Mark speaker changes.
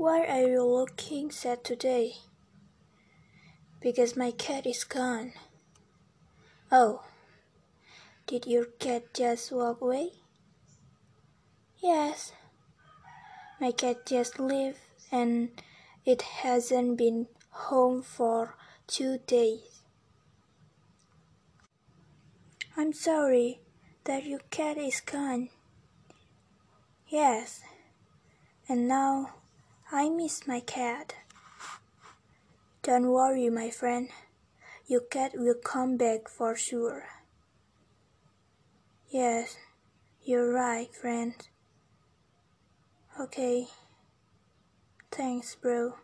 Speaker 1: Why are you looking sad today?
Speaker 2: Because my cat is gone.
Speaker 1: Oh, did your cat just walk away?
Speaker 2: Yes. My cat just left and it hasn't been home for two days.
Speaker 1: I'm sorry that your cat is gone.
Speaker 2: Yes, and now I miss my cat.
Speaker 1: Don't worry, my friend. Your cat will come back for sure.
Speaker 2: Yes, you're right, friend.
Speaker 1: Okay.
Speaker 2: Thanks, bro.